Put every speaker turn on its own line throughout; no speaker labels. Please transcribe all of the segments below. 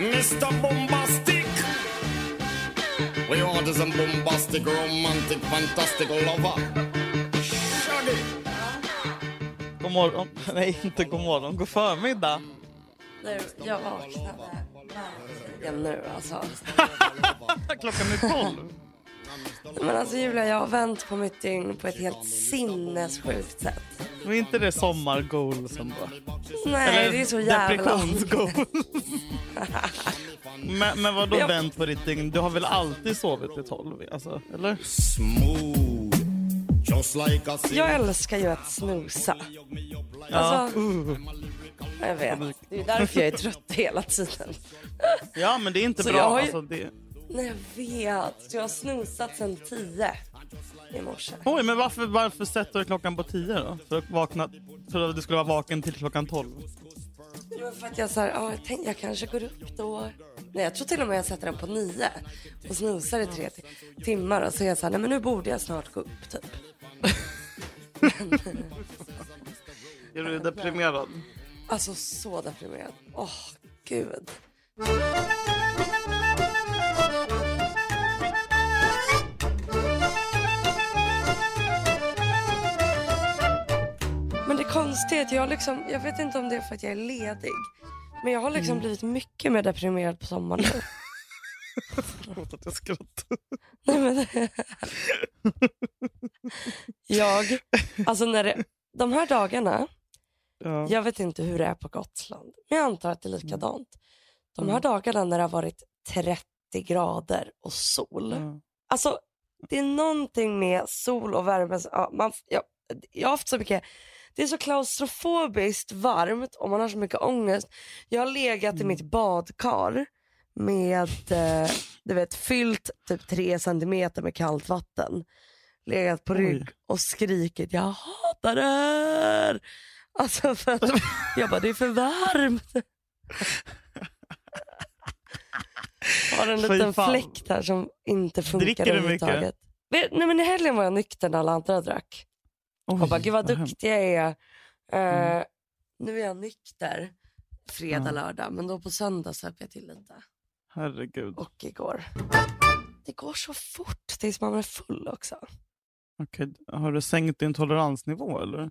Mr. Bombastic. We are this some bombastic, romantic, fantastic lover. Shaggy.
God morgon. Nej, inte god morgon. God förmiddag.
Nu, jag vaknade verkligen nu alltså.
Klockan är tolv.
Men alltså Julia, jag har vänt på mitt dygn på ett helt sinnessjukt sätt.
Men inte det sommargoalsen då?
Nej, det är så jävla...
depressionsgoals. men, men vadå
Jag-
vänt på ditt dygn? Du har väl alltid sovit vid tolv? Alltså, eller?
Smooth. Just like a
Jag älskar ju att snusa.
Ja.
Alltså,
Uh.
jag vet. Det är därför jag är trött hela tiden.
ja, men det är inte
Så
bra.
jag har ju-
Alltså, det...
Nej, jag vet. Jag har snusat sedan tio i morse.
Oj, men varför, varför sätter du klockan på tio då? För att, vakna, för att du skulle vara vaken till klockan tolv?
Det var för att jag sa, ja, jag, tänkte, jag kanske går upp då. Nej, jag tror till och med jag sätter den på nio och snusar i tre ti- timmar. Och så är jag så här, nej men nu borde jag snart gå upp typ.
Är du deprimerad?
Alltså så deprimerad. Åh, gud. Att jag liksom, jag vet inte om det är för att jag är ledig. Men jag har liksom blivit mycket mer deprimerad på sommaren nu.
Förlåt att jag skrattar.
Nej, men, jag, alltså när det, de här dagarna,
Ja.
jag vet inte hur det är på Gotland, men jag antar att det är likadant. De här dagarna när det har varit 30 grader och sol.
Ja.
Alltså det är någonting med sol och värme. Ja, man, jag, jag har haft så mycket, det är så klaustrofobiskt varmt och man har så mycket ångest. Jag har legat i mitt badkar med, eh, du vet, fyllt typ tre centimeter med kallt vatten. Legat på rygg
Oj.
och skrikit jag hatar det här. Alltså för att jag bara det är för varmt. har en liten fläkt här som inte funkar
Dricker du.
Vet- Nej men i helgen var jag nykter när alla andra drack.
Oj,
Och bara gud vad duktig jag är. Eh,
Mm.
Nu är jag nykter fredag,
Ja.
lördag. Men då på söndag söp jag till lite.
Herregud.
Och igår. Det går så fort tills man är full också.
Okej, Har du sänkt din toleransnivå eller?
Nej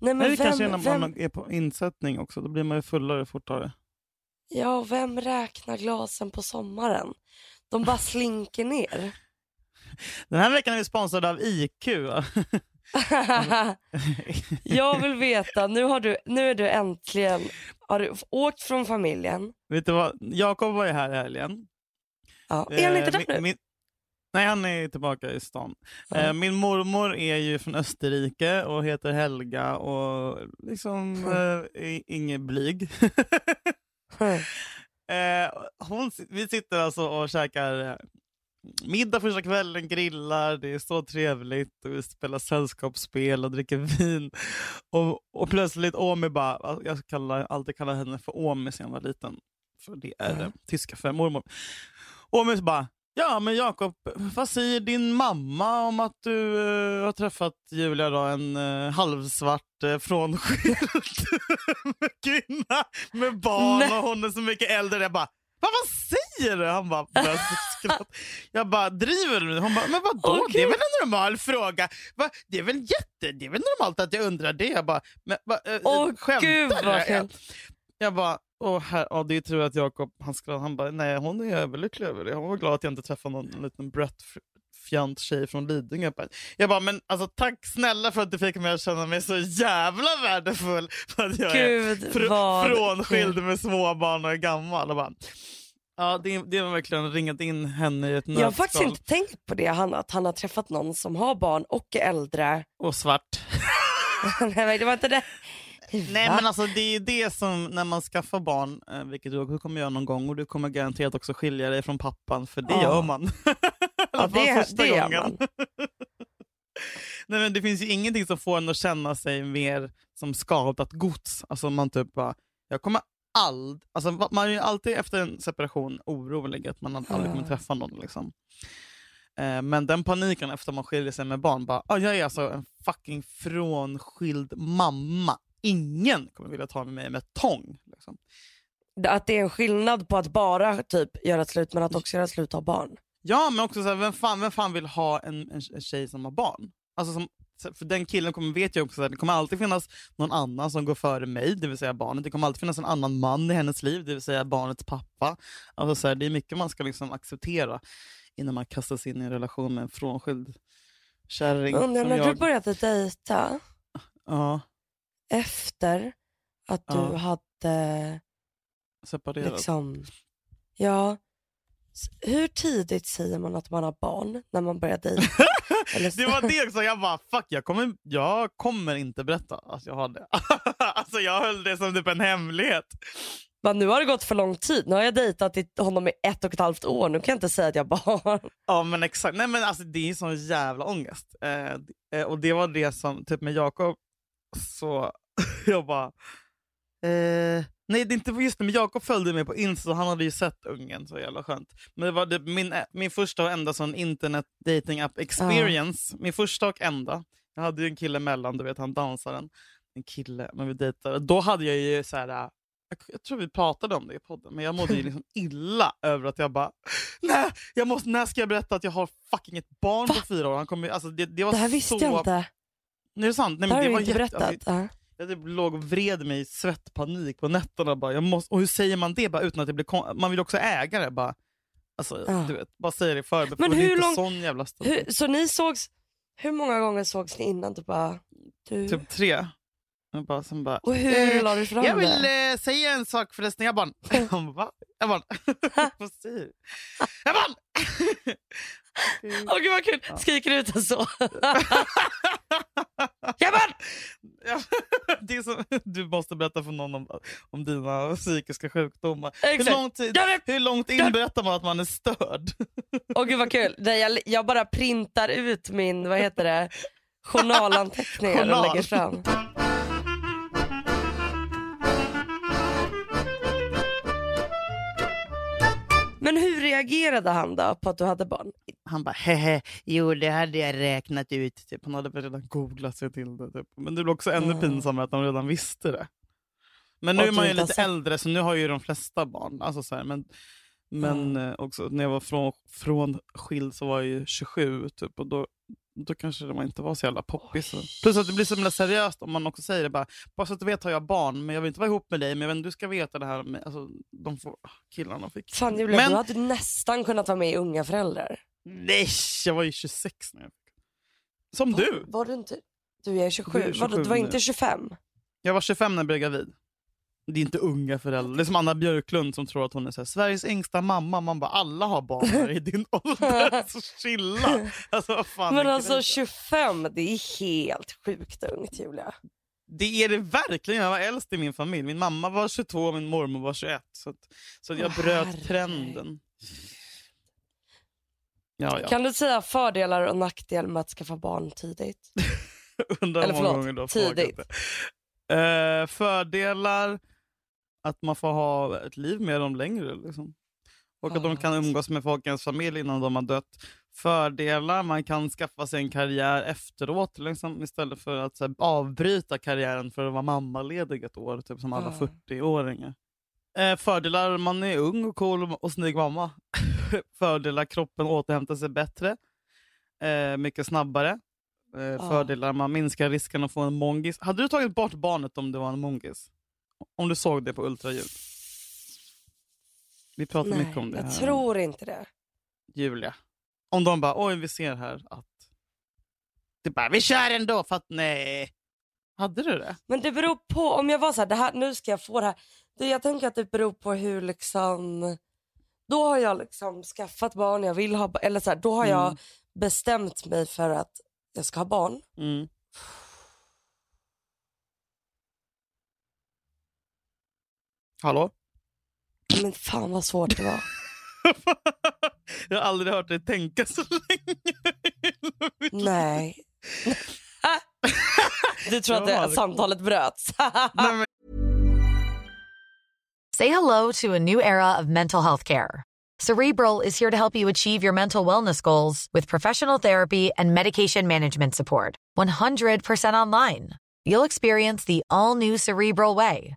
Men
men
det kanske är
vem,
när
vem,
man är på insättning också. Då blir man ju fullare fortare.
ja, vem räknar glasen på sommaren? De bara slinker ner.
Den här veckan är vi sponsrade av IQ.
jag vill veta, nu, har du, nu är du äntligen, har du åkt från familjen.
Vet du vad? Jakob var ju här i helgen.
Ja. Är han inte
Eh,
där nu?
min- Nej, han är tillbaka i stan.
Ja.
Eh, Min mormor är ju från Österrike och heter Helga och liksom eh, är ingen blyg. Eh, hon, vi sitter alltså och käkar eh, middag första kvällen, grillar, det är så trevligt och vi spelar sällskapsspel och dricker vin. Och, och plötsligt Omi bara, jag kallar, alltid kallar henne för Omi sen jag var liten. För det är eh, tyska för mormor. Omi bara, ja men Jakob, vad säger din mamma om att du eh, har träffat Julia då, en uh, halvsvart uh, frånskild kvinna med barn
Nej.
och hon är så mycket äldre. Jag bara, vad, vad säger du? Han bara, skratta. Jag bara, driver du? Hon bara, men vadå?
Åh,
det är väl en normal fråga? Va? Det är väl jätte, det är väl normalt att jag undrar det? Jag bara, men, va, äh,
Åh
skämtar du?
vad kul.
Jag bara, åh här, ja, det är tur att Jakob, han. Han bara, nej hon är överlycklig över det. Hon var glad att jag inte träffade någon liten brett tjej från Lidingö. Jag bara- men alltså tack snälla för att du fick mig att känna mig så jävla värdefull. För att jag är
Gud
fr-
vad
frånskild med småbarn och är gammal. Och bara, ja, det, det har verkligen ringat in henne i ett
Jag har faktiskt
nötskal.
inte tänkt på det, han, att han har träffat någon som har barn och är äldre.
Och svart.
Nej det var inte det.
Nej
Va?
men alltså det är det som när man skaffar barn, eh, vilket du också kommer göra någon gång och du kommer garanterat också skilja dig från pappan för det
Ja.
gör man. Alla fall
det,
första
det
gången. Nej, men det finns ju ingenting som får en att känna sig mer som skadat gods. Alltså man typ bara, jag kommer aldrig, alltså man är ju alltid efter en separation orolig att man aldrig kommer träffa någon. Liksom. Eh, Men den paniken efter man skiljer sig med barn, bara, ah, jag är alltså en fucking frånskild mamma. Ingen kommer vilja ta med mig med tång. Liksom.
Att det är en skillnad på att bara typ göra slut men att också göra slut ha barn.
Ja, men också så här, vem, fan, vem fan vill ha en, en, en tjej som har barn? Alltså som, för den killen kommer, vet jag också att det kommer alltid finnas någon annan som går före mig, det vill säga barnet. Det kommer alltid finnas en annan man i hennes liv, det vill säga barnets pappa. Alltså så här, det är mycket man ska liksom acceptera innan man kastas in i en relation med en frånskild kärring.
Undrar när du
jag.
började dejta
Ja,
efter att du
Ja.
hade
separerat.
liksom, ja, hur tidigt säger man att man har barn när man börjar dejta?
Det var det också, jag bara fuck jag kommer, jag kommer inte berätta att jag har det. alltså jag höll det som typ en hemlighet.
Men nu har det gått för lång tid. Nu har jag dejtat honom i ett och ett halvt år. Nu kan jag inte säga att jag har barn.
Ja men exakt, nej men alltså det är sån jävla ångest. Eh, eh, och det var det som, typ med Jakob, så jag bara... Eh, nej det är inte just det, men Jakob följde mig på Insta, han hade ju sett ungen, så jävla skönt. Men det var det, min, min första och enda sån internet dating app experience, min första och enda. Jag hade ju en kille mellan, du vet han dansaren. En kille, men vi dejtade. Då hade jag ju så här. Jag, jag tror vi pratade om det i podden, men jag mådde ju liksom illa över att jag bara Nej, jag måste, när ska jag berätta att jag har fucking ett barn på fyra år? Han kommer, alltså det, det var
Det här visste
så...
jag inte.
Nu är det sant? Nej,
Det
men
har
det
du
var
inte
jätte-
berättat.
Alltså. Jag typ låg och vred mig i svettpanik på nätterna. Bara, jag måste, och hur säger man det bara utan att det blir kon- Man vill också äga det. Bara, alltså,
Ja.
du vet, bara säga det i förväg.
Men
det
hur lång-
sån jävla.
Hur, så ni sågs, hur många gånger sågs ni innan du bara, du,
Typ tre. Jag bara, sen bara,
och hur
eh,
la du fram
jag vill
det?
eh, säga en sak förresten. Jag bara, han bara? Jag bara, vad säger du? Jag bara,
Åh gud vad kul,
Ja.
skriker ut det så. Jajamän!
Ja, det är så, du måste berätta för någon om, om dina psykiska sjukdomar. Hur
Exakt.
lång tid,
Ja, det-
hur långt in berättar man att man är störd?
Åh gud vad kul. Jag, jag bara printar ut min, vad heter det, journalanteckningar och
Journal.
lägger fram. Men hur reagerade han då på att du hade barn?
Han bara hehe, jo det hade jag räknat ut. Typ. Han hade redan googlat sig till det. Typ. Men det blev också ännu
Ah.
pinsammare att de redan visste det. Men nu
Och
är man ju lite
sett-
äldre så nu har ju de flesta barn. Alltså så här, men men eh, också när jag var från, från skild så var jag ju 27 typ, och då, då kanske det inte var så jävla poppis.
Oj.
Plus att det blir så himla seriöst om man också säger det bara, bara så att du vet har jag barn men jag vill inte vara ihop med dig men jag vet, du ska veta det här med, alltså, de får, killarna fick.
Fan Julia,
Men-
du hade nästan kunnat vara med i Unga föräldrar.
Nej, jag var ju 26 när jag fick. Som du.
Var du inte? Du är 27,
Du är 27
Vadå, du var inte 25?
Jag var 25 när jag blev gravid. Det är inte unga föräldrar. Det är som Anna Björklund som tror att hon är så här, Sveriges yngsta mamma. Man bara, alla har barn i din ålder. Så chilla. Alltså, vad fan
Men alltså
grejen?
25, det är helt sjukt ungt Julia.
Det är det verkligen. Jag var äldst i min familj. Min mamma var 22 och min mormor var 21. Så, att, så att jag
Åh,
bröt
herregud.
trenden. Ja, ja.
Kan du säga fördelar och nackdel med att skaffa barn tidigt?
Undrar
Eller förlåt, tidigt.
det. Eh, fördelar, att man får ha ett liv med dem längre. Liksom. Och att de kan umgås med folk i ens familj innan de har dött. Fördelar, man kan skaffa sig en karriär efteråt liksom, istället för att här, avbryta karriären för att vara mammaledig ett år, typ som alla
Ja.
40-åringar. Eh, fördelar, man är ung och cool och snygg mamma. fördelar, kroppen återhämtar sig bättre. Eh, mycket snabbare. Eh. Fördelar, man minskar risken att få en mongis. Hade du tagit bort barnet om det var en mongis? Om du såg det på ultraljud? Vi pratar
Nej,
mycket om det
jag
här.
tror inte det.
Julia. Om de bara, oj vi ser här att... Det bara, vi kör ändå för att nej. Hade du det?
Men det beror på, om jag var så här, det här nu ska jag få det här. Det, jag tänker att det beror på hur liksom, då har jag liksom skaffat barn, jag vill ha eller så här, då har jag
Mm.
bestämt mig för att jag ska ha barn.
Mm. Hallå?
Men fan vad svårt det var.
jag har aldrig hört dig tänka så länge.
Nej. du tror att det, samtalet bröts?
Say hello to a new era of mental health care. Cerebral is here to help you achieve your mental wellness goals with professional therapy and medication management support. 100% online. You'll experience the all new Cerebral Way,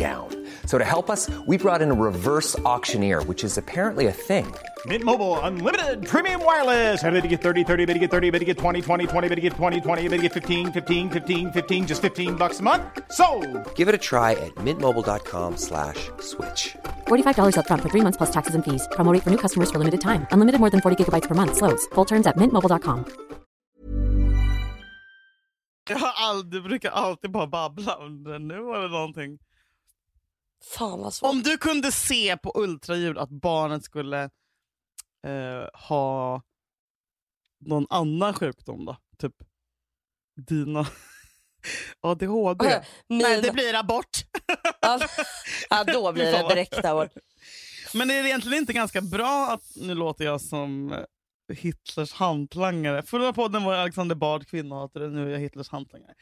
down. So to help us, we brought in a reverse auctioneer, which is apparently a thing.
Mint Mobile unlimited premium wireless. Ready to get 30, 30, bit to get 30, bit to get 20, 20, 20, bit to get 20, 20, bit to get 15, 15, 15, 15 just 15 bucks a month. So,
Give it a try at mintmobile.com slash switch.
$45 upfront for three months plus taxes and fees. Promo rate for new customers for limited time. Unlimited more than 40 gigabytes per month. Slows. Full terms at mintmobile.com.
Jag, har aldrig, brukar alltid bara babbla under nu var det någonting.
Fan vad svårt.
Om du kunde se på ultraljud att barnet skulle eh, ha någon annan sjukdom då? Typ dina ADHD?
Okej,
Nej, det blir abort.
Ja, ja, då blir det direkt abort.
Men är det egentligen inte ganska bra att, nu låter jag som eh, Hitlers hantlangare. Förra podden var Alexander Bard kvinnohatare, nu är jag Hitlers hantlangare.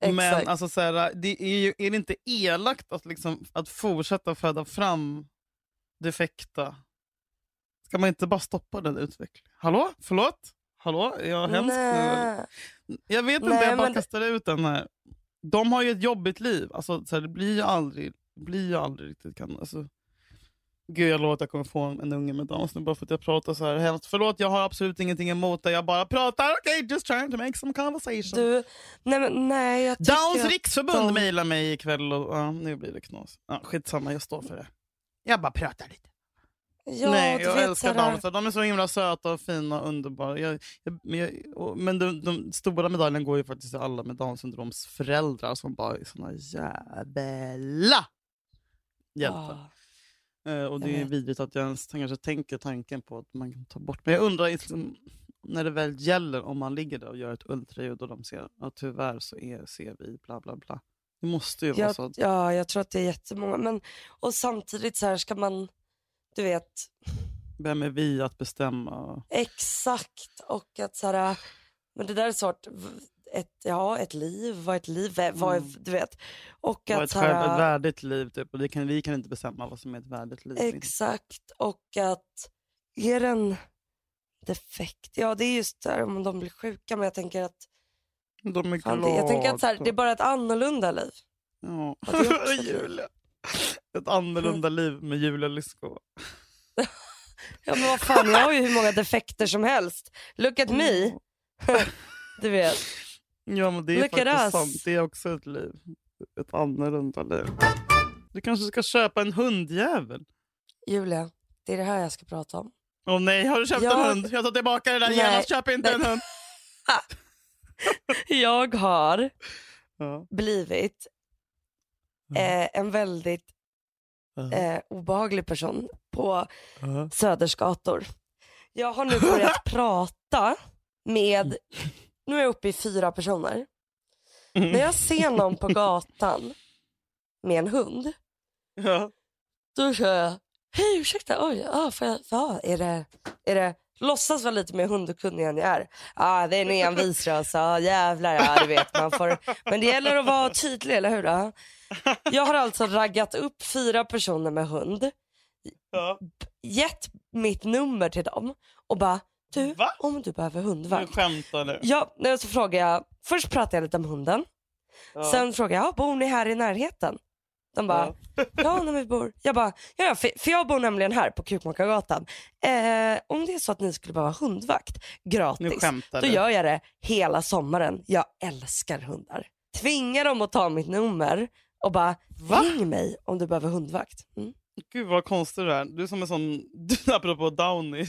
Men alltså, så här, det är, ju, är det inte elakt att, liksom, att fortsätta föda fram defekta? Ska man inte bara stoppa den utvecklingen? Hallå? Förlåt? Hallå? Är jag hemsk nu? Jag vet inte,
Nej,
jag bara
men
kastar ut den här. De har ju ett jobbigt liv. Alltså, så här, det blir ju aldrig, det blir ju aldrig riktigt... Kan, alltså, Gud, jag lovar att jag kommer få en, unge med Downs nu bara för att jag pratar så här hemskt. Förlåt, jag har absolut ingenting emot det. Jag bara pratar. Okay, just trying to make some conversation.
Du, nej, men, nej jag
Downs
att
riksförbund
de-
mejlar mig ikväll och ja, nu blir det knas. Ja, skitsamma, jag står för det. Jag bara pratar lite.
Ja,
Nej, jag älskar Downs. De är så himla söta och fina och underbara. Jag, jag, men jag, och, men de, de stora medaljen går ju faktiskt till alla med Downs syndroms föräldrar som bara är såna jävla hjältar.
Ja.
Eh, och det är
vet.
vidrigt att jag ens kanske tänker tanken på att man kan ta bort. Men jag undrar liksom, när det väl gäller om man ligger där och gör ett ultraljud och de ser att tyvärr så är, ser vi bla bla bla. Det måste ju vara
Jag,
så. Att,
ja, jag tror att det är jättemånga. Men, och samtidigt så här ska man, du vet,
vem är vi att bestämma?
exakt. Och att så här, men det där är svårt. Ett, ja, ett liv, vad är ett liv? Vad vad är,
Mm.
du vet. Och
Vad
att
ett, själv,
här,
ett värdigt liv typ. Och kan, vi kan inte bestämma vad som är ett värdigt liv.
Exakt. Och att är den defekt, ja det är just där om de blir sjuka. Men jag tänker att,
De är
fan, det, jag tänker att så här, det är bara ett annorlunda liv.
Ja.
är ett.
Julia. Ett annorlunda liv med Julia Lyskova.
Ja men vad fan, jag har ju hur många defekter som helst. Look at me. du vet.
Ja men det är
Look
faktiskt sant. Det är också ett liv. Ett annorlunda liv. Du kanske ska köpa en hundjävel?
Julia, det är det här jag ska prata om.
Åh nej, har du köpt
Jag-
en hund? Jag tar tillbaka det där genast. Köp inte
Nej.
en hund.
Jag har
Ja.
blivit eh, en väldigt eh, obehaglig person på
Ja.
Söders gator. Jag har nu börjat prata med, nu är jag uppe i fyra personer.
Mm.
När jag ser någon på gatan med en hund,
Ja.
då kör jag, hej ursäkta, oj, ah, får jag, ja, är det, är det, låtsas vara lite mer hundokunnig än jag är. Ja, ah, det är en envisras, ja jävlar, ja du vet man får, men det gäller att vara tydlig, eller hur? Ja. Jag har alltså raggat upp fyra personer med hund,
Ja.
gett mitt nummer till dem och bara, du,
Va?
om du behöver
Nu
hundvakt.
skämtar du.
Ja, nej, så frågar jag, först pratar jag lite om hunden,
Ja.
sen frågar jag, ja, bor ni här i närheten? De bara, ja, när vi bor. Jag bara, ja, ja, för, för jag bor nämligen här på Kukmakargatan. Eh, om det är så att ni skulle behöva hundvakt
Nu
gratis, då
du.
gör jag det hela sommaren. Jag älskar hundar. Tvingar dem att ta mitt nummer och bara,
Va?
ring mig om du behöver hundvakt. Mm.
Gud vad konstig du är. Du är som en sån, du, apropå Downy.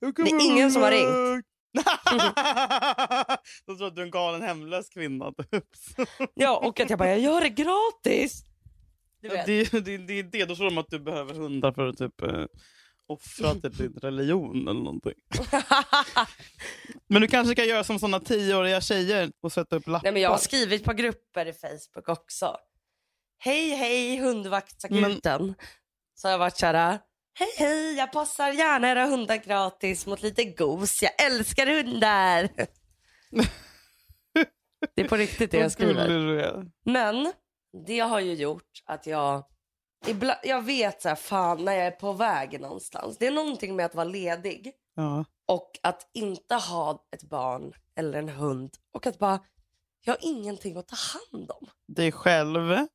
Det är ingen som har ringt.
De tror att du är en galen hemlös kvinna. Typ.
Ja, och att jag bara, jag gör det gratis. Du vet.
det, det, det är det. Då tror de att du behöver hundar för att typ, eh, offra till din religion eller någonting. Men du kanske kan göra som såna tioåriga tjejer och sätta upp lappar.
Nej, men jag har skrivit på grupper i Facebook också. Hej hej hundvaktsakuten. Så har jag varit såhär, hej hej jag passar gärna era hundar gratis mot lite gos. Jag älskar hundar. det är på riktigt det jag skriver. Men det har ju gjort att jag, ibland, jag vet så här, fan när jag är på väg någonstans. Det är någonting med att vara ledig
Ja.
och att inte ha ett barn eller en hund och att bara, jag har ingenting att ta hand om.
Dig själv.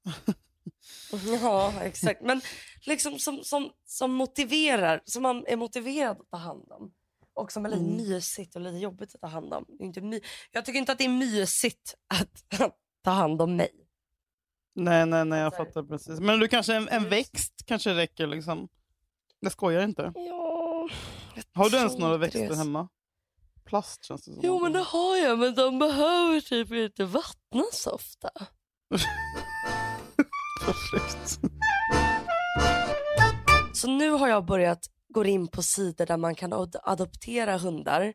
Ja, exakt. Men liksom som, som, som motiverar, som man är motiverad att ta hand om. Och som är lite
Mm.
mysigt och lite jobbigt att ta hand om. Inte my- jag tycker inte att det är mysigt att, att ta hand om mig.
Nej, nej, nej, jag fattar precis. Men du kanske en, en växt kanske räcker liksom. Jag skojar inte.
Ja,
Har du ens några växter
det.
hemma? Plast känns det som.
Jo men det har jag men de behöver typ inte vattnas ofta.
Perfekt.
Så nu har jag börjat gå in på sidor där man kan ad- adoptera hundar.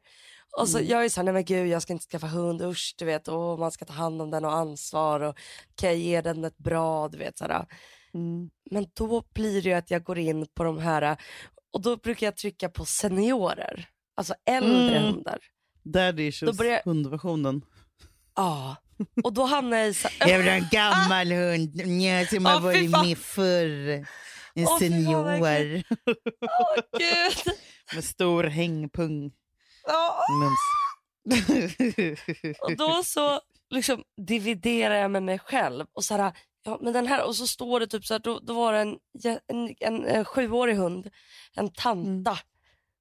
Och så jag är så här, nej men gud jag ska inte skaffa hund, usch du vet, och man ska ta hand om den och ansvar och kan jag ge den ett bra, du vet sådär.
Mm.
Men då blir det ju att jag går in på de här, och då brukar jag trycka på seniorer, alltså äldre
Mm.
hundar.
Daddy issues,
Då börjar-
hundversionen.
Ja, och då hamnar jag i så
Jag vill ha en gammal hund som har varit med förr. En
fan,
senior.
Åh gud.
Med stor hängpung.
Ja.
Mums.
Och då så liksom dividerar jag med mig själv. Och så här, ja, men den här, och så står det typ så här, då, då var det en, en, en, en sjuårig hund, en tanta,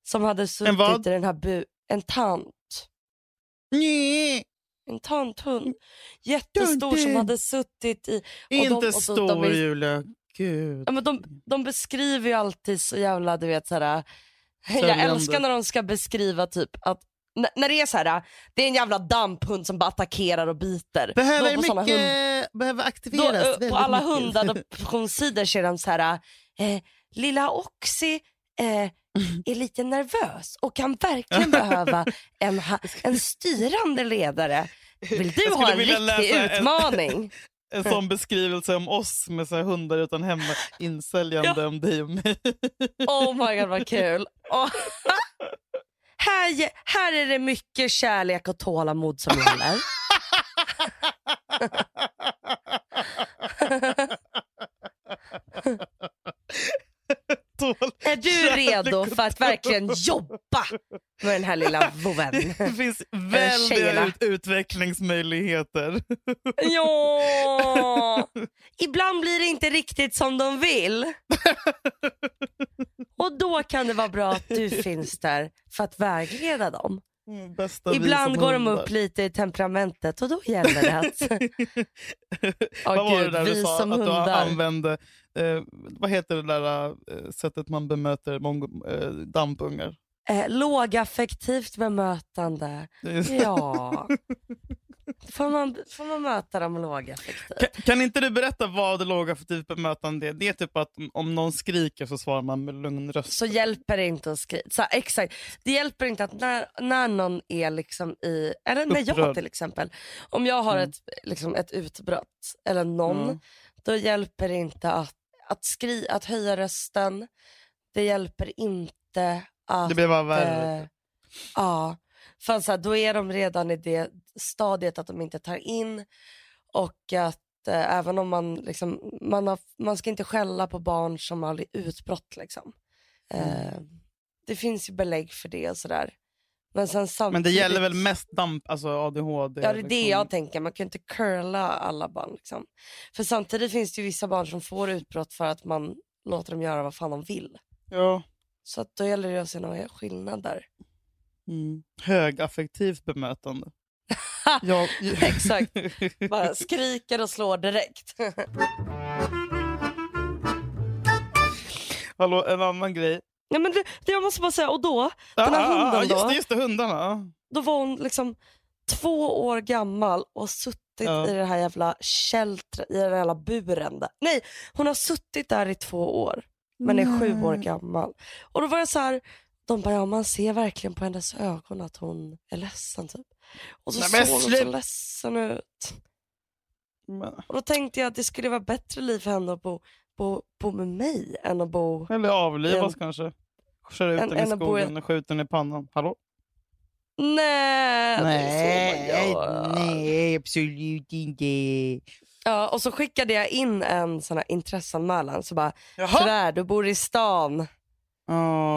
som hade suttit i den här bu... En tant.
Nej,
En tanthund. Jättestor
Tante.
som hade suttit i... och
Inte
de- och så-
stor
de är-
Julia. Gud.
Ja, men de, de beskriver ju alltid så jävla, du vet så här. Jag älskar när de ska beskriva typ att när, det är så här, det är en jävla damphund som bara attackerar och biter.
Behöver
Då
mycket,
hund-
behöver
Då,
aktiveras
eh,
väldigt
på alla
mycket.
hundadoptionssidor ser de så här, eh, lilla Oxy eh, är lite nervös och kan verkligen behöva en, en styrande ledare. Vill du ha en riktig utmaning?
En sån beskrivelse om oss med så hundar utan hemma, insäljande om dig och mig.
Oh my god vad kul. Och, här, här är det mycket kärlek och tålamod som gäller. Är du redo för att verkligen jobba med den här lilla voven?
Det finns väldiga ut- utvecklingsmöjligheter.
Ja, ibland blir det inte riktigt som de vill. Och då kan det vara bra att du finns där för att vägleda dem.
Mm, Bästa
Ibland går de upp lite i temperamentet och då gäller det att... Åh,
vad var det
gud,
där
vi
du sa att du
hundar.
använde? Eh, vad heter det där eh, sättet man bemöter eh, dampungar?
Eh, lågaffektivt bemötande. Ja. Får man, får man möta dem lågaffektivt?
Kan, kan inte du berätta vad lågaffektivt bemötande är? Det är typ att om någon skriker så svarar man med lugn röst.
Så hjälper det inte att skriva. Så, exakt. Det hjälper inte att när, när någon är liksom i, eller när jag till exempel, om jag har
Mm.
ett, liksom ett utbrott eller någon,
Mm.
då hjälper det inte att, att, skri, att höja rösten. Det hjälper inte att...
Det blir bara värre.
eh, ja, för så här, då är de redan i det stadiet att de inte tar in och att eh, även om man liksom, man, har, man ska inte skälla på barn som har utbrott liksom. Eh, det finns ju belägg för det och sådär. Men sen samtidigt...
Men det gäller väl mest damp, alltså ADHD?
Ja det är det
liksom.
jag tänker, man kan inte curla alla barn liksom. För samtidigt finns det ju vissa barn som får utbrott för att man låter dem göra vad fan de vill.
Ja.
Så att då gäller det att se några skillnader.
Mm. Högaffektivt bemötande. jag,
Exakt. Bara skriker och slår direkt.
Hallå, en annan grej.
Nej, men det, det jag måste bara säga, och då, den här
Ah, ah, ah,
hunden
just
då.
det, just det, hundarna.
då var hon liksom två år gammal och suttit
Ja.
i det här jävla kältret, i den här jävla buren. Där. Nej, hon har suttit där i två år men är sju år gammal. Och då var jag så här, de bara, ja man ser verkligen på hennes ögon att hon är ledsen typ. Och så
Nej,
såg hon så ledsen ut.
Men,
Och då tänkte jag att det skulle vara bättre liv för henne att bo, bo, bo med mig än att bo...
eller avlivas
En-
kanske. Köra ut
en-
den i
bo
skogen och skjuta den i pannan. Hallå?
Nej, det är så man
Nej,
gör.
nej, absolut inte.
Ja, och så skickade jag in en sån här intresseanmälan. Så bara,
Jaha.
Frär, du bor i stan. Det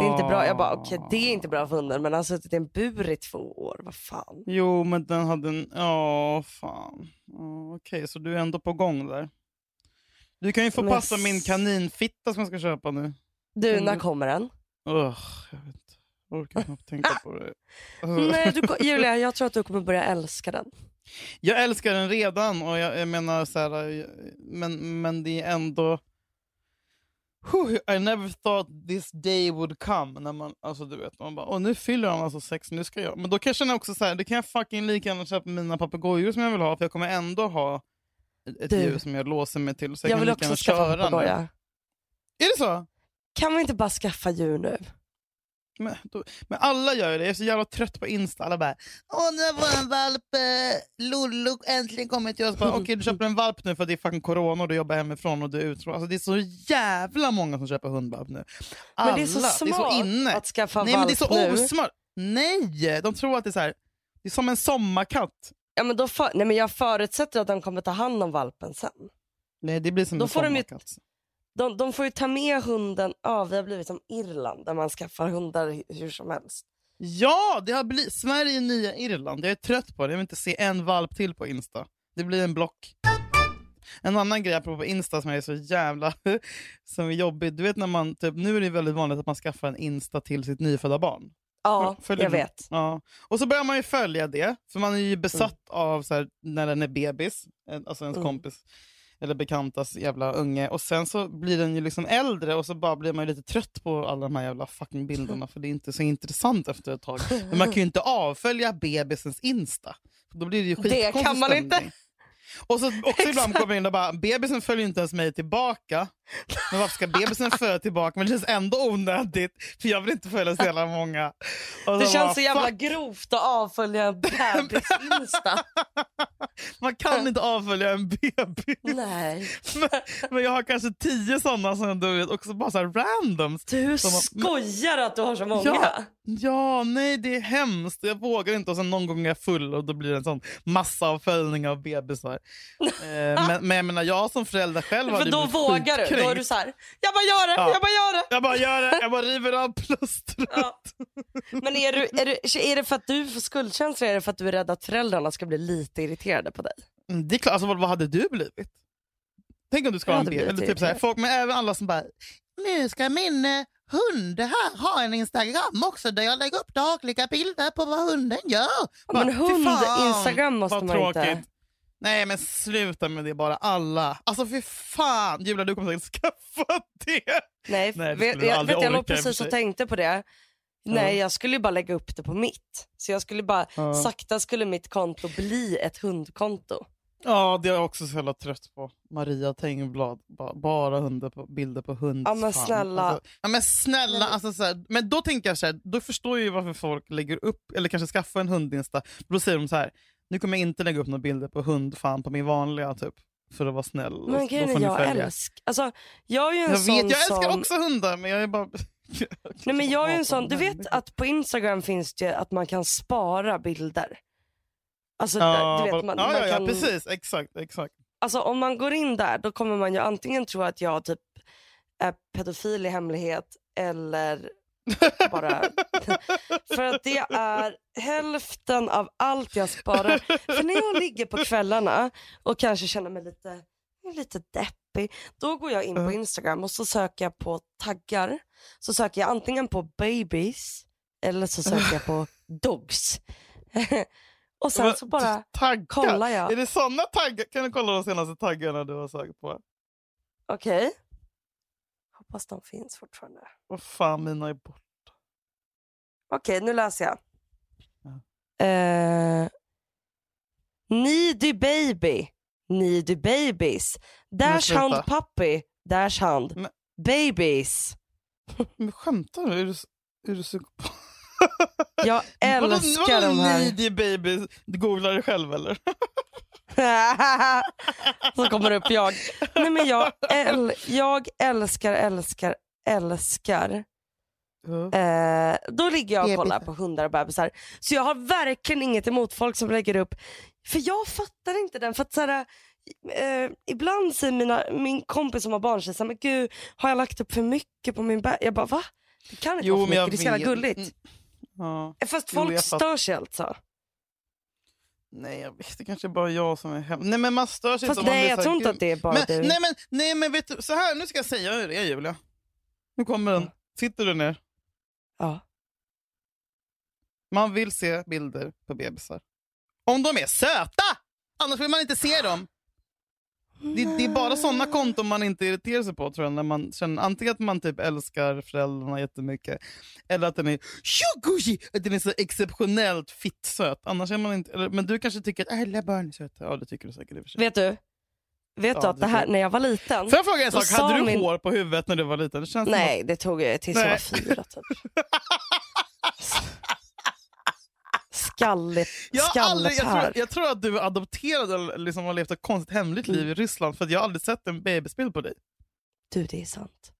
är inte bra. Jag bara, okej det är
Ah.
inte bra för hunden men han har suttit i en bur i två år. Vad fan.
Jo, men den hade en... Ja, fan. Ja, Okej, så du är ändå på gång där. Du kan ju få
Men
passa min kaninfitta som jag ska köpa nu.
Du, när kommer den?
Ugh, jag vet inte. Jag orkar knappt tänka på det.
Nej, du, ko- Julia, jag tror att du kommer börja älska den.
Jag älskar den redan och jag, jag menar så här, men, men det är ändå... I never thought this day would come. När man, alltså du vet, man bara, Åh, nu fyller han alltså sex, nu ska jag... Men då kan jag känna också så här, det kan jag fucking lika gärna köpa mina papegojor som jag vill ha, för jag kommer ändå ha ett,
Du,
djur som jag låser mig till. Så jag,
Jag vill också skaffa papegoja.
Är det så?
Kan vi inte bara skaffa djur nu?
Men, då, men alla gör ju det. Jag är så jävla trött på Insta. Alla bara Åh, nu har vår valp eh, Lollo äntligen kommit till oss. Okej, du köper en valp nu för att det är fucking corona och du jobbar hemifrån och du är uttråkad. Alltså, det är så jävla många som köper hundvalp nu. Alla.
Men det är så smart
inne.
att skaffa
Nej, men det är
valp
så osmart. Nej, de tror att det är så här. Det är som en sommarkatt.
Ja, men då för, nej, men jag förutsätter att de kommer ta hand om valpen sen.
Nej, det blir som
Då
en
får de ju-
sommarkatt.
De, de får ju ta med hunden, ja vi har blivit som Irland där man skaffar hundar hu- hur som helst.
Ja, det har blivit Sverige nya Irland. Jag är trött på det. Jag vill inte se en valp till på Insta. Det blir en block. En annan grej apropå Insta som är så jävla som är jobbig. Du vet när man, typ, nu är det väldigt vanligt att man skaffar en Insta till sitt nyfödda barn.
Ja,
Följer
jag
du?
vet.
Ja. Och så börjar man ju följa det, för man är ju besatt
Mm.
av så här, när den är bebis, alltså ens
Mm.
kompis eller bekantas jävla unge. Och sen så blir den ju liksom äldre och så bara blir man ju lite trött på alla de här jävla fucking bilderna för det är inte så intressant efter ett tag. Men man kan ju inte avfölja bebisens Insta. Då blir det ju
Det
skitkonstig
kan man inte.
Och så också ibland kommer in och bara, bebisen följer inte ens mig tillbaka. Men varför ska bebisen följa tillbaka? Men det känns ändå onödigt, för jag vill inte följa så jävla många. Och
Det
så
känns
bara,
så jävla
fuck.
grovt att avfölja en bebis Insta.
Man kan inte avfölja en bebis.
Nej.
Men, men jag har kanske tio sådana som du vet, också bara så här randoms.
Du
Som-
skojar att du har så många?
Ja, ja, nej det är hemskt. Jag vågar inte och sen någon gång är jag full och då blir det en sån massavföljning av bebisar. Eh, men, men jag menar, jag som förälder själv hade
För då
blivit
vågar du. Då är
skitkränkt.
du så här, jag bara gör det,
Ja.
jag bara gör det.
Jag bara gör det, jag bara river av plåstret.
Ja. Men är, du, är, du, är det för att du får skuldkänslor eller är det för att du är rädd att föräldrarna ska bli lite irriterade på dig?
Mm, Det är klart, alltså, vad, vad hade du blivit? Tänk om du ska
Jag
ha en
hade blivit
Eller typ så här,
irriterad.
folk, men även alla som bara
Nu ska min eh, hund här ha en Instagram också där jag lägger upp dagliga bilder på vad hunden gör.
Ja, men
Bara, fy
hund,
fan,
Instagram måste
vad
man
tråkigt.
inte...
Nej men sluta med det bara, alla. Alltså för fan, Julia du kommer säkert skaffa det.
Nej,
Nej, det
jag,
aldrig
vet, jag låg precis och tänkte på det. Nej, jag skulle ju bara lägga upp det på mitt. Så jag skulle bara,
Ja.
sakta skulle mitt konto bli ett hundkonto.
Ja det är jag också så jävla trött på. Maria Tengblad, ba- bara hundar på, bilder på hund.
Ja, men snälla.
Alltså, ja men snälla, alltså, så här, men då tänker jag så här, då förstår jag ju varför folk lägger upp, eller kanske skaffar en hundinsta. Då säger de så här, nu kommer jag inte lägga upp några bilder på hund fan på min vanliga typ. För att vara snäll. Och
Men
då
grejen är, jag älskar... Alltså, jag är ju en
Jag
sån
vet, jag älskar
som...
också hundar men jag är bara...
Nej, men jag är en sån, du vet att på Instagram finns det att man kan spara bilder. Alltså,
Ja,
du vet, man,
ja,
man
ja, ja,
kan,
precis. Exakt, exakt.
alltså, om man går in där då kommer man ju antingen tro att jag typ är pedofil i hemlighet eller bara... För att det är hälften av allt jag sparar. För när jag ligger på kvällarna och kanske känner mig lite, lite deppig, då går jag in på Instagram och så söker jag på taggar. Så söker jag antingen på babies eller så söker jag på dogs. och sen så bara
Taggar?
kollar jag.
Är det såna taggar? Kan du kolla de senaste taggarna du har sökt på?
Okej. Hoppas de finns fortfarande.
Vad fan, mina är bort.
Okej, nu läser jag.
Ja.
Eh, needy baby, needy babies. Dash
sluta.
hound puppy, dash hound.
Men-
Babies.
Men skämtar du? Är du, är du psykopat?
Jag älskar
vadå,
de här.
needy baby? Du googlar det själv eller?
Så kommer upp jag. Nej, men jag, äl, jag älskar, älskar, älskar. Eh, då ligger jag och kollar på hundar och bebisar. Så jag har verkligen inget emot folk som lägger upp. För jag fattar inte den. För att, så här, eh, ibland säger mina, min kompis som har barn, så här, men gud har jag lagt upp för mycket på min bebis? Jag bara va? Det kan inte
Jo,
vara för mycket, det är så jävla gulligt.
Ja.
Fast
Jo,
folk
fatt-
stör sig alltså.
Nej, jag vet, det kanske är bara jag som är hemma. Nej, men man stör sig
Fast
inte
nej jag
så
tror inte att det är bara
men,
du.
Nej, men, nej, men vet du, så här, nu ska jag säga hur det är Julia. Nu kommer den. Sitter du ner?
Ja.
Man vill se bilder på bebisar. Om de är söta! Annars vill man inte se dem. Det, det är bara såna konton man inte irriterar sig på tror jag. När man känner antingen att man typ älskar föräldrarna jättemycket eller att den är att den är så exceptionellt fittsöt. Annars är man inte, eller, men du kanske tycker att alla barn är söta. Ja det tycker du säkert i och för sig.
Vet du? Vet
Ja,
du att
det
här, när jag var liten.
Får jag fråga en sak?
sa
Hade du
min-
hår på huvudet när du var liten? Det känns
Nej, det tog jag tills jag var
Nej.
fyra typ. Skalligt,
Jag, aldrig, jag, tror, jag tror att du är adopterad eller liksom har levt ett konstigt hemligt liv i Ryssland för att jag har aldrig sett en bebisbild på dig.
Du, det är sant.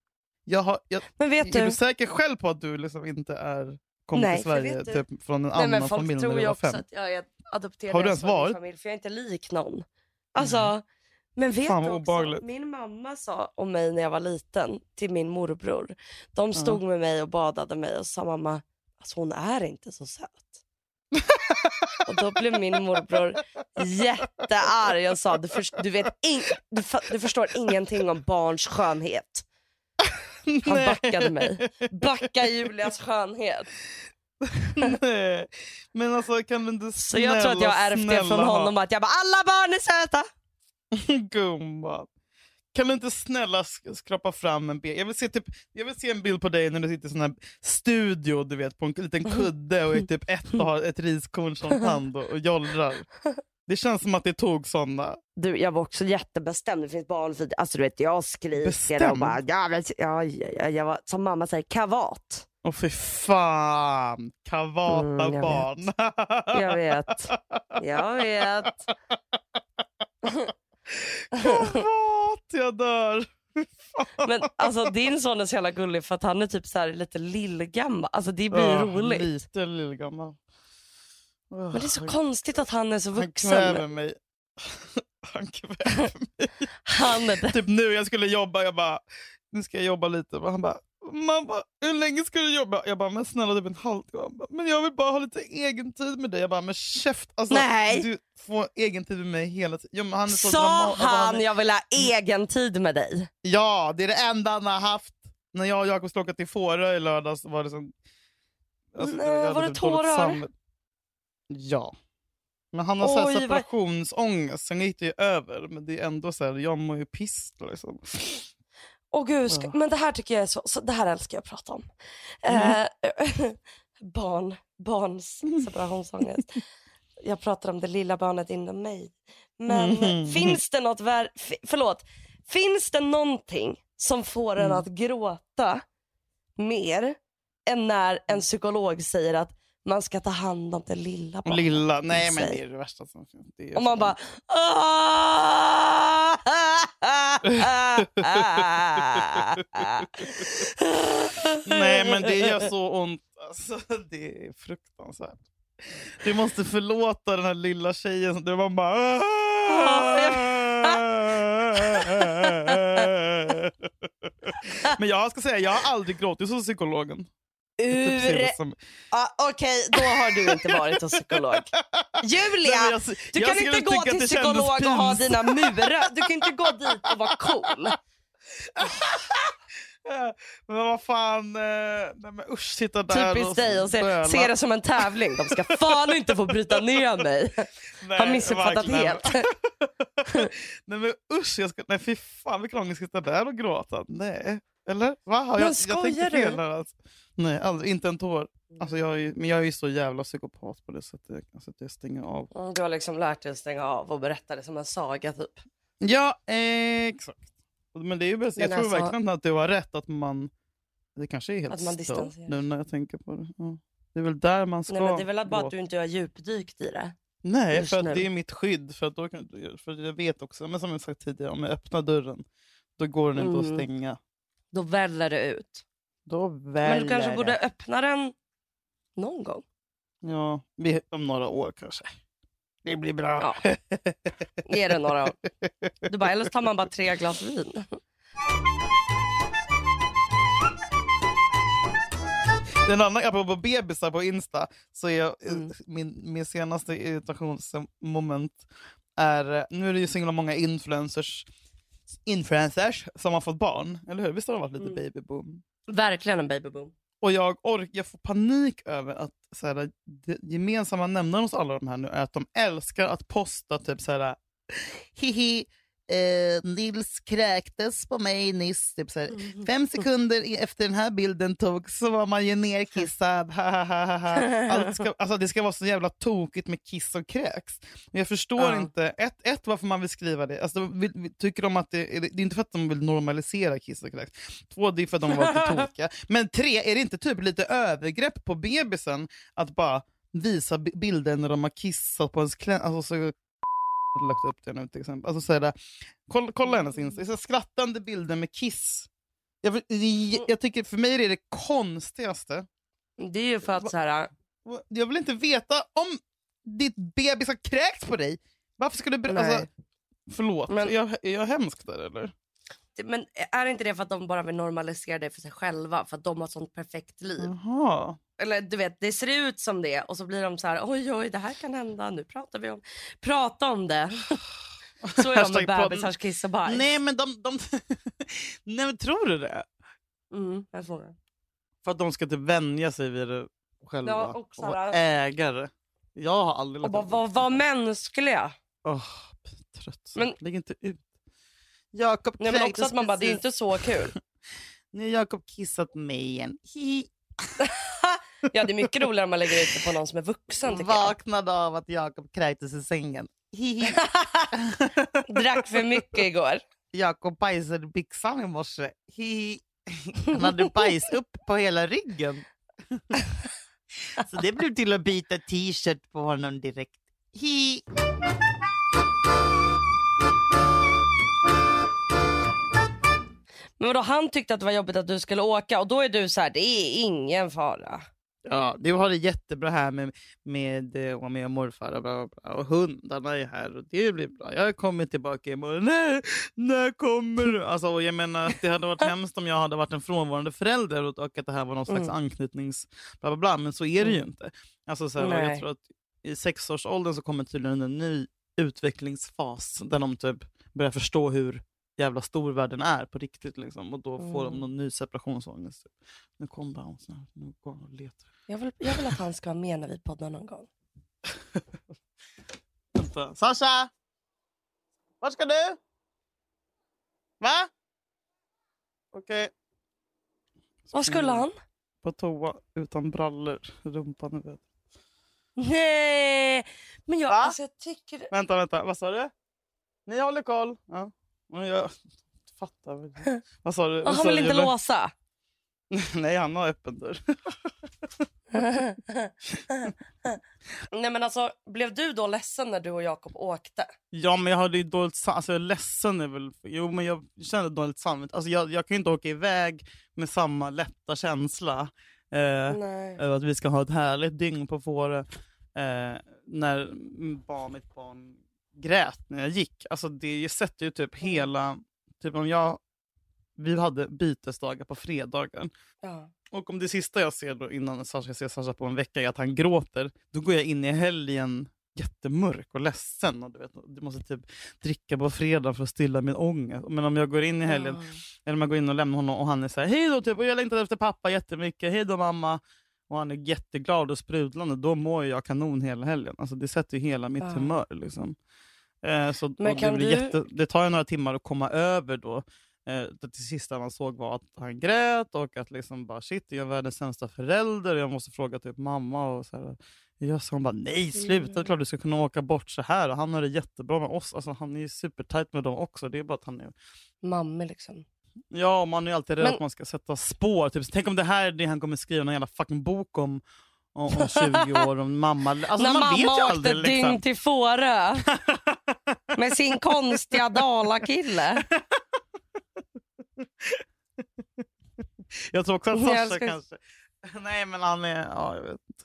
Jag har, jag,
Men vet
är
du,
du säker själv på att du liksom inte är kom
Nej,
till Sverige typ, från en
nej,
annan
men folk
familj när
tror
du var
också
fem?
att jag är adopterad
Har du ens varit?
familj, för jag är inte lik någon. Alltså, men vet
Fan,
du också, min mamma sa om mig när jag var liten till min morbror. De stod med mig och badade mig och sa mamma, alltså hon är inte så söt. Och då blev min morbror jättearg och sa, du, förs- du, vet ing- du, du förstår ingenting om barns skönhet. Han
Nej.
backade mig. Backa Julias skönhet.
Nej. Men alltså kan du inte
Så
snälla,
jag tror att jag ärvt det från honom att jag bara alla barn är söta.
Gumman. Kan du inte snälla sk- skrapa fram en bild? Jag vill, se typ, jag vill se en bild på dig när du sitter i sån här studio du vet, på en liten kudde och är typ ett och har ett riskorn som tand och, och jollrar. Det känns som att det tog såna.
Du, jag var också jättebestämd. Det finns barnfid. Alltså du vet, jag skriker
Bestämd?
och bara, ja, men, ja, ja, ja, jag var, som mamma säger, kavat.
Och för fan, kavata
Mm, jag
barn.
Jag vet. Jag vet.
Kavat, jag dör.
Men alltså din son är så jävla gullig för att han är typ så här lite lillgammal. Alltså det blir
Ja,
roligt.
Lite lillgammal.
Men det är så konstigt att han är så
Han
vuxen.
kväver mig. Han kväver mig.
Han är
Typ nu jag skulle jobba, jag bara, nu ska jag jobba lite. Han bara, mamma hur länge ska du jobba? Jag bara, men snälla typ en halvtimme. Han bara, Men jag vill bara ha lite egen tid med dig. Jag bara, men käft. Alltså,
Nej.
Du får egen tid med mig hela tiden. Men han är så
Sa
alltså,
han
är-
jag vill ha egen tid med dig?
Ja, det är det enda han har haft. När jag och Jakob skulle åka till Fårö i lördags var det som... Alltså,
Nej, var det
typ
tårar?
Ja. Men han har så här
Oj,
separationsångest, sen gick det ju över. Men det är ändå så här, jag mår ju piss. Liksom.
Åh gud, ska, men det här tycker jag är så, så, det här älskar jag att prata om.
Mm.
Eh, barn, barns separationsångest. Jag pratar om det lilla barnet inom mig. Men
Mhm.
finns det något, vär, förlåt, finns det någonting som får en
Mm.
att gråta mer än när en psykolog säger att man ska ta hand om det lilla barnet
Lilla, nej men det är det värsta som finns. Det är
Och man bara...
Nej men det gör så ont. Alltså, det är fruktansvärt. Du måste förlåta den här lilla tjejen. Det var bara... Men jag ska säga, jag har aldrig gråtit hos psykologen. Typ
Ur...
som-
Ah, Okej, då har du inte varit hos psykolog. Julia,
Nej, men jag-
du
jag
kan inte gå
att
till psykolog och ha dina murar. Du kan inte gå dit och vara cool.
Men vad fan, eh, nej men usch sitta där
Typiskt
och
dig och se, se det som en tävling. De ska fan inte få bryta ner mig.
Nej,
Har missuppfattat helt.
nej men usch, jag ska, nej fy fan vilken ångest att sitta där och gråta. Nej. Eller? Va? Har
Men
jag, jag
skojar
fel
du?
där, alltså. Nej, aldrig, inte en tår. Alltså jag är, men jag är ju så jävla psykopat på det sättet. Alltså att jag stänger av.
Mm, Du har liksom lärt dig att stänga av och berätta det som en saga typ.
Ja, eh, exakt. Men det är ju bäst. Jag tror
alltså-
verkligen att du har rätt. Att man, det kanske är helt
Att man
stört
distanserar
nu när jag tänker på det. Ja. Det är väl där man ska
Nej, men det är väl bara att du inte har djupdykt i det.
Nej, för det är mitt skydd. För, att då kan, för jag vet också, men som jag sagt tidigare, om jag öppnar dörren då går den inte
Mm.
att stänga.
Då väller det ut.
Då
Men
väller
du kanske borde öppna den någon gång.
Ja, vi, om några år kanske. Det blir bra.
Ja. Ge det några år. Du bara, eller så tar man bara tre glas vin.
Den andra, apropå bebisar på Insta, så är jag,
Mm.
min, min senaste irritationsmoment är, eh, nu är det ju så himla många influencers, influencers som har fått barn, eller hur? Visst har det varit lite
Mm.
babyboom?
Verkligen en babyboom.
Och jag, ork, jag får panik över att så här, det gemensamma nämnaren hos alla de här nu är att de älskar att posta typ så här hihi, eh, Nils kräktes på mig nyss. Typ så
Mm.
Fem sekunder efter den här bilden togs så var man ju nerkissad. Ha, ha, ha, ha, ha. Allt ska, alltså, det ska vara så jävla tokigt med kiss och kräks. Men Jag förstår
Ja.
inte ett, ett, varför man vill skriva det. Alltså, vill, vill, tycker de att det, är det är inte för att de vill normalisera kiss och kräks. Två, det är för att de varit lite tokiga. Men tre, är det inte typ lite övergrepp på bebisen att bara visa bi- bilder när de har kissat på ens klänning? Alltså, så, har lagt upp det nu till exempel. Alltså, så är det, kolla, kolla hennes Insta. Skrattande bilder med kiss. Jag, jag tycker för mig är det det konstigaste.
Det är ju för att så här,
Jag vill inte veta om ditt bebis har kräkts på dig. Varför skulle du... Alltså, förlåt,
Men-
jag, är jag hemsk där eller?
Det- men är inte det för att de bara vill normalisera det för sig själva? För att de har ett sånt perfekt liv.
Jaha.
Eller du vet, det ser ut som det och så blir de så här, oj oj det här kan hända, nu pratar vi om, prata om det. så är de med bebisars kiss och bajs.
Nej men de... de Nej men tror du det?
Mm, jag frågar.
För att de ska typ vänja sig vid det själva.
Ja, och
och vara ägare. Jag har aldrig
Och bara
upp det.
var, var mänskliga.
Åh, trött.
Men-
Lägg inte ut. Jakob
Nej, men också att man bara, det är inte så kul.
Nu har Jakob kissat mig igen. Hi.
Ja det är mycket roligare om man lägger ut det på någon som är vuxen tycker jag.
Vaknade av att Jakob kräktes i sängen.
Drack för mycket igår.
Jakob bajsade i byxan i morse. Han hade bajs upp på hela ryggen. Så det blev till att byta t-shirt på honom direkt. Hi.
Men vadå, han tyckte att det var jobbigt att du skulle åka och då är du så här, det är ingen fara.
Ja, du har det jättebra här med, med, eh, och med morfar och, bla, bla, bla. och hundarna är här och det blir bra. Jag kommer tillbaka imorgon. Nej, när kommer du? Alltså, jag menar, det hade varit hemskt om jag hade varit en frånvarande förälder och, och att det här var någon slags
Mm.
anknytnings... Bla, bla, bla. Men så är det ju
Mm.
inte. Alltså, så här, jag tror att I sexårsåldern så kommer tydligen en ny utvecklingsfas där de typ börjar förstå hur jävla stor världen är på riktigt. Liksom. Och då får de
Mm.
någon ny separationsångest. Nu kom Bounce, här. nu går han och letar.
Jag vill, jag vill att han ska vara med när vi poddar någon gång.
Vänta. Sasha! Vart ska du? Va? Okej.
Vad skulle han?
På toa utan brallor. Rumpan i vädret.
Nej! Men jag, alltså, jag tycker...
Vänta, vänta. Vad sa du? Ni håller koll. Ja. Men jag fattar väl. Vad sa du?
Och han vill inte
Julle?
låsa.
Nej, han har öppen dörr.
Nej men alltså, blev du då ledsen när du och Jakob åkte?
Ja, men jag hade ju dåligt sam- alltså, ledsen är väl... Jo, men jag kände dåligt samvete. Alltså, jag, jag kan ju inte åka iväg med samma lätta känsla. Eh, att vi ska ha ett härligt dygn på Fårö eh, när barn, mitt barn grät när jag gick. Alltså det sätter ju typ hela... Typ om jag... Vi hade bytesdagar på fredagar.
Ja.
Och om det sista jag ser då innan Sasha ser Sasha på en vecka är att han gråter, då går jag in i helgen jättemörk och ledsen. Och du, vet, du måste typ dricka på fredag för att stilla min ångest. Men om jag går in i helgen eller om jag går in och lämnar honom och han är så här, hej då, typ, och jag längtar efter pappa jättemycket, hej då mamma. Och han är jätteglad och sprudlande, då mår jag kanon hela helgen. Alltså, det sätter ju hela mitt
Ja.
humör. Liksom. Eh, så,
Men
och
kan
det,
du-
jätte, det tar ju några timmar att komma över då Eh, det till sist man såg var att han grät och att liksom bara shit, jag är världens sämsta förälder. Jag måste fråga typ mamma. och så här. Just, hon bara nej sluta, det är klart du ska kunna åka bort så här. Och han har det jättebra med oss. Alltså, han är ju supertajt med dem också. Det är bara att han är...
Mamma liksom.
Ja, man är ju alltid rädd
Men-
att man ska sätta spår. Typ, tänk om det här är det han kommer skriva någon jävla fucking bok om om, om 20 år. Om mamma. Alltså,
När
man
mamma
vet ju
åkte
aldrig.
ett dygn
Liksom.
till Fårö med sin konstiga dalakille.
Jag tror också att farsa
älskar-
kanske... Nej, men han är... Ja, jag vet inte.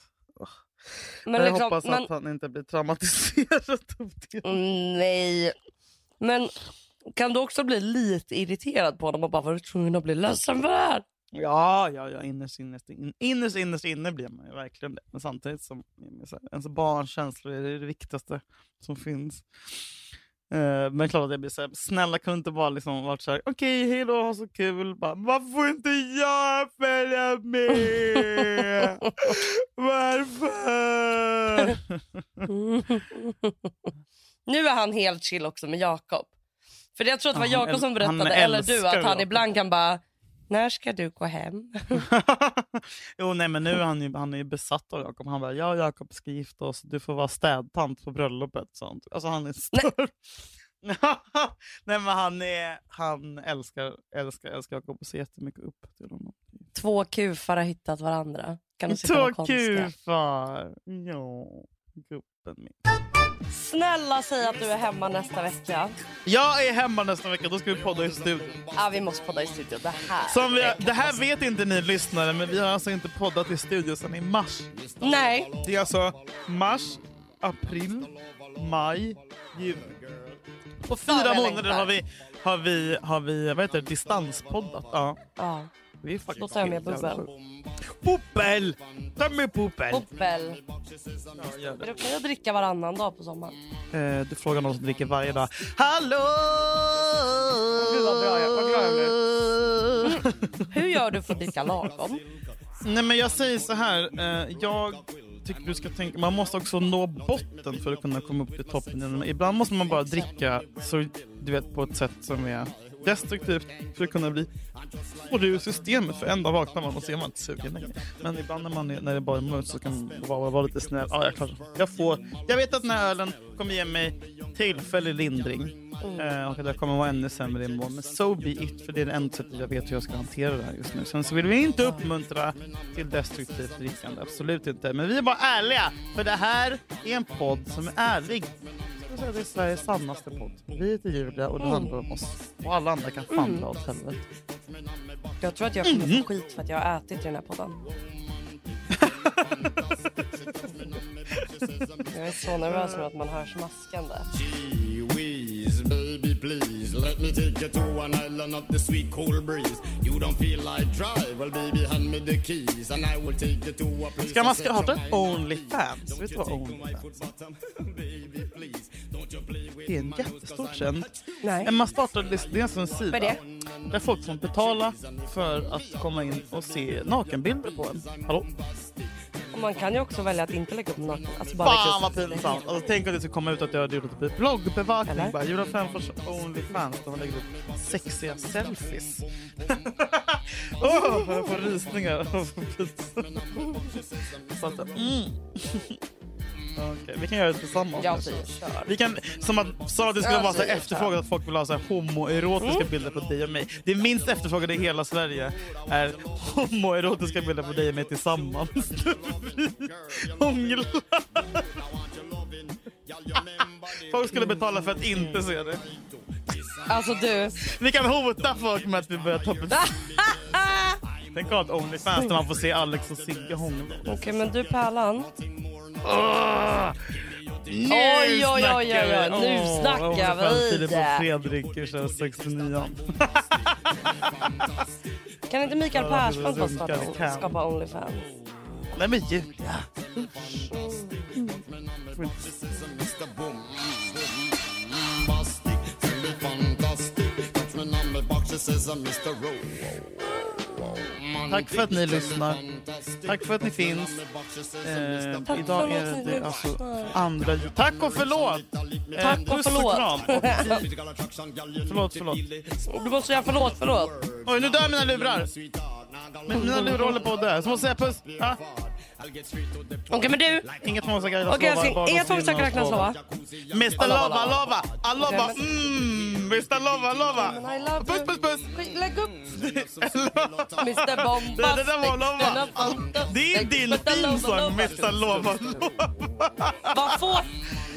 Men
jag
liksom,
hoppas
men,
att han inte blir traumatiserad av det.
Mm, Nej. Men kan du också bli lite irriterad på honom och bara var du tvungen att bli ledsen för det här?
Ja, ja, ja innerst, innerst, in, innerst, innerst inne blir man ju verkligen det. Men samtidigt som ens barns känslor är det viktigaste som finns. Eh, men klart att jag blir så här, snälla kunde inte bara liksom varit så här, okej, hej då, ha så kul. Bara, Varför får inte jag följa med? Varför?
nu är han helt chill också med Jakob. För jag tror att det var Jakob som berättade, eller du, att han ibland kan bara när ska du gå hem?
jo, nej, men nu är han ju, han är besatt av Jakob. Han bara, jag och Jakob ska gifta oss. Du får vara städtant på bröllopet. Sånt. Alltså han är störd. nej, men han, är, han älskar, älskar, älskar Jakob och ser jättemycket upp till honom.
Två kufar har hittat varandra. Kan
Så
konstiga?
kufar! Ja, gubben min.
Snälla säg att du är hemma nästa vecka.
Jag är hemma nästa vecka, då ska vi podda i studion.
Ja, vi måste podda i studion. Det här
Som vi, det här vet inte ni lyssnare, men vi har alltså inte poddat i studio sedan i mars.
Nej,
Det är alltså mars, april, maj, juni. På fyra månader har vi, har vi, har vi vad heter det, distanspoddat. Ja,
ja.
Vi är faktiskt
Då tar jag med
helt
bubbel.
Puppel! Ta med. Ja, gör
Är
det.
okej att dricka varannan dag på sommaren?
Eh, du frågar någon som dricker varje dag. Hallå!
Gud, vad bra jag- vad glad jag Hur gör du för att dricka lagom?
Nej men jag säger så här. Eh, jag tycker du ska tänka, man måste också nå botten för att kunna komma upp till toppen. Ibland måste man bara dricka så, du vet, på ett sätt som är destruktivt för att kunna bli det ur systemet. För en dag vaknar man och ser man inte sugen längre. Men ibland när, man är, när det bara är mörkt så kan man vara, vara lite snäll. Ja, jag, klarar jag, får, jag vet att den här ölen kommer ge mig tillfällig lindring. Eh, och att jag kommer vara ännu sämre imorgon. Men so be it, för det är det enda sättet jag vet hur jag ska hantera det här just nu. Sen så vill vi inte uppmuntra till destruktivt drickande, absolut inte. Men vi är bara ärliga, för det här är en podd som är ärlig. Jag att Det är Sveriges sannaste podd. Vi är ljuvliga och det handlar om oss. Och alla andra kan fan dra åt helvete.
Jag tror att jag kommer få skit för att jag har ätit i den här podden. Jag är så nervös nu att man hör smaskande.
Baby please Let me take you to an island of the sweet cool breeze You don't feel like drive, well baby hand me the keys And I will take you to a place
Ska man starta
set
ett. Onlyfans? Vet du vad Onlyfans Det är en jättestor trend.
Nej.
Man startade, det är alltså en
Vad
sida
det?
där folk får betala för att komma in och se nakenbilder på en. Hallå?
Och man kan ju också välja att inte lägga upp naken. Alltså bara
Fan
upp
vad pinsamt! Alltså, tänk om det skulle komma ut att jag hade gjort typ bloggbevakning. Bara, Julia Fränfors Onlyfans där man lägger upp sexiga selfies. Åh, jag får rysningar. Så att, mm. Okej, vi kan göra det tillsammans.
Ja,
kanske.
vi kör.
Vi kan, som att sa att det skulle
Ja,
vara så efterfrågat att folk vill ha så här homoerotiska
Mm.
bilder på dig och mig. Det minst efterfrågade i hela Sverige är homoerotiska bilder på dig och mig tillsammans. Hångla. Folk skulle betala för att inte se det.
Alltså du.
Vi kan hota folk med att vi börjar ta betalt. Tänk att ha ett Onlyfans där man får se Alex och Sigge hångla.
Okej men du Pärlan.
Åh! Nu
Oj, oj, oj,
snackar
oj, oj. Nu
Åh,
snackar vi.
Filip och Fredrik kör 69
Kan inte Mikael Persbrandt få starta skapa Onlyfans?
Nej men Julia.
Mr. Boom, bombastic,
Tack för att ni lyssnar. Tack för att ni finns. Eh,
Tack
idag är det alltså andra. Tack och förlåt! Eh,
Tack och förlåt.
kram. förlåt, förlåt.
Du måste säga förlåt, förlåt.
Oj, nu dör mina lurar. Men mina lurar håller på att dö. Så måste jag säga puss. Ja.
Okej men du,
Inget tvångstackar räknas
okej
lova,
älskling,
bara
inga
gås
tvångstackar
in och
räknas
sova.
lova.
Mr Lova, lova, alova, mm, Mr Lova, lova. Puss, puss, puss.
Lägg upp Mr
Det, det där var lova.
Bombastic.
Det är din themesång, Mr Lova, lova.
Vad få,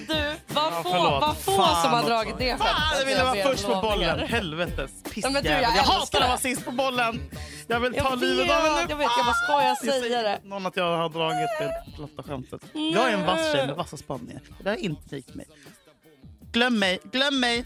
du, vad få, vad som har dragit det
Fan, jag ville vara
Jag
först på bollen. Helvetes
jag
pissjävel. Jag
älskar
hatar att vara sist på bollen. Jag vill
Jag
ta livet av henne.
jag vet, jag bara skojar säga det.
Någon att jag har dragit det platta skämtet. Jag är en vass tjej med vassa spanningar. Det är inte likt mig. Glöm mig, glöm mig.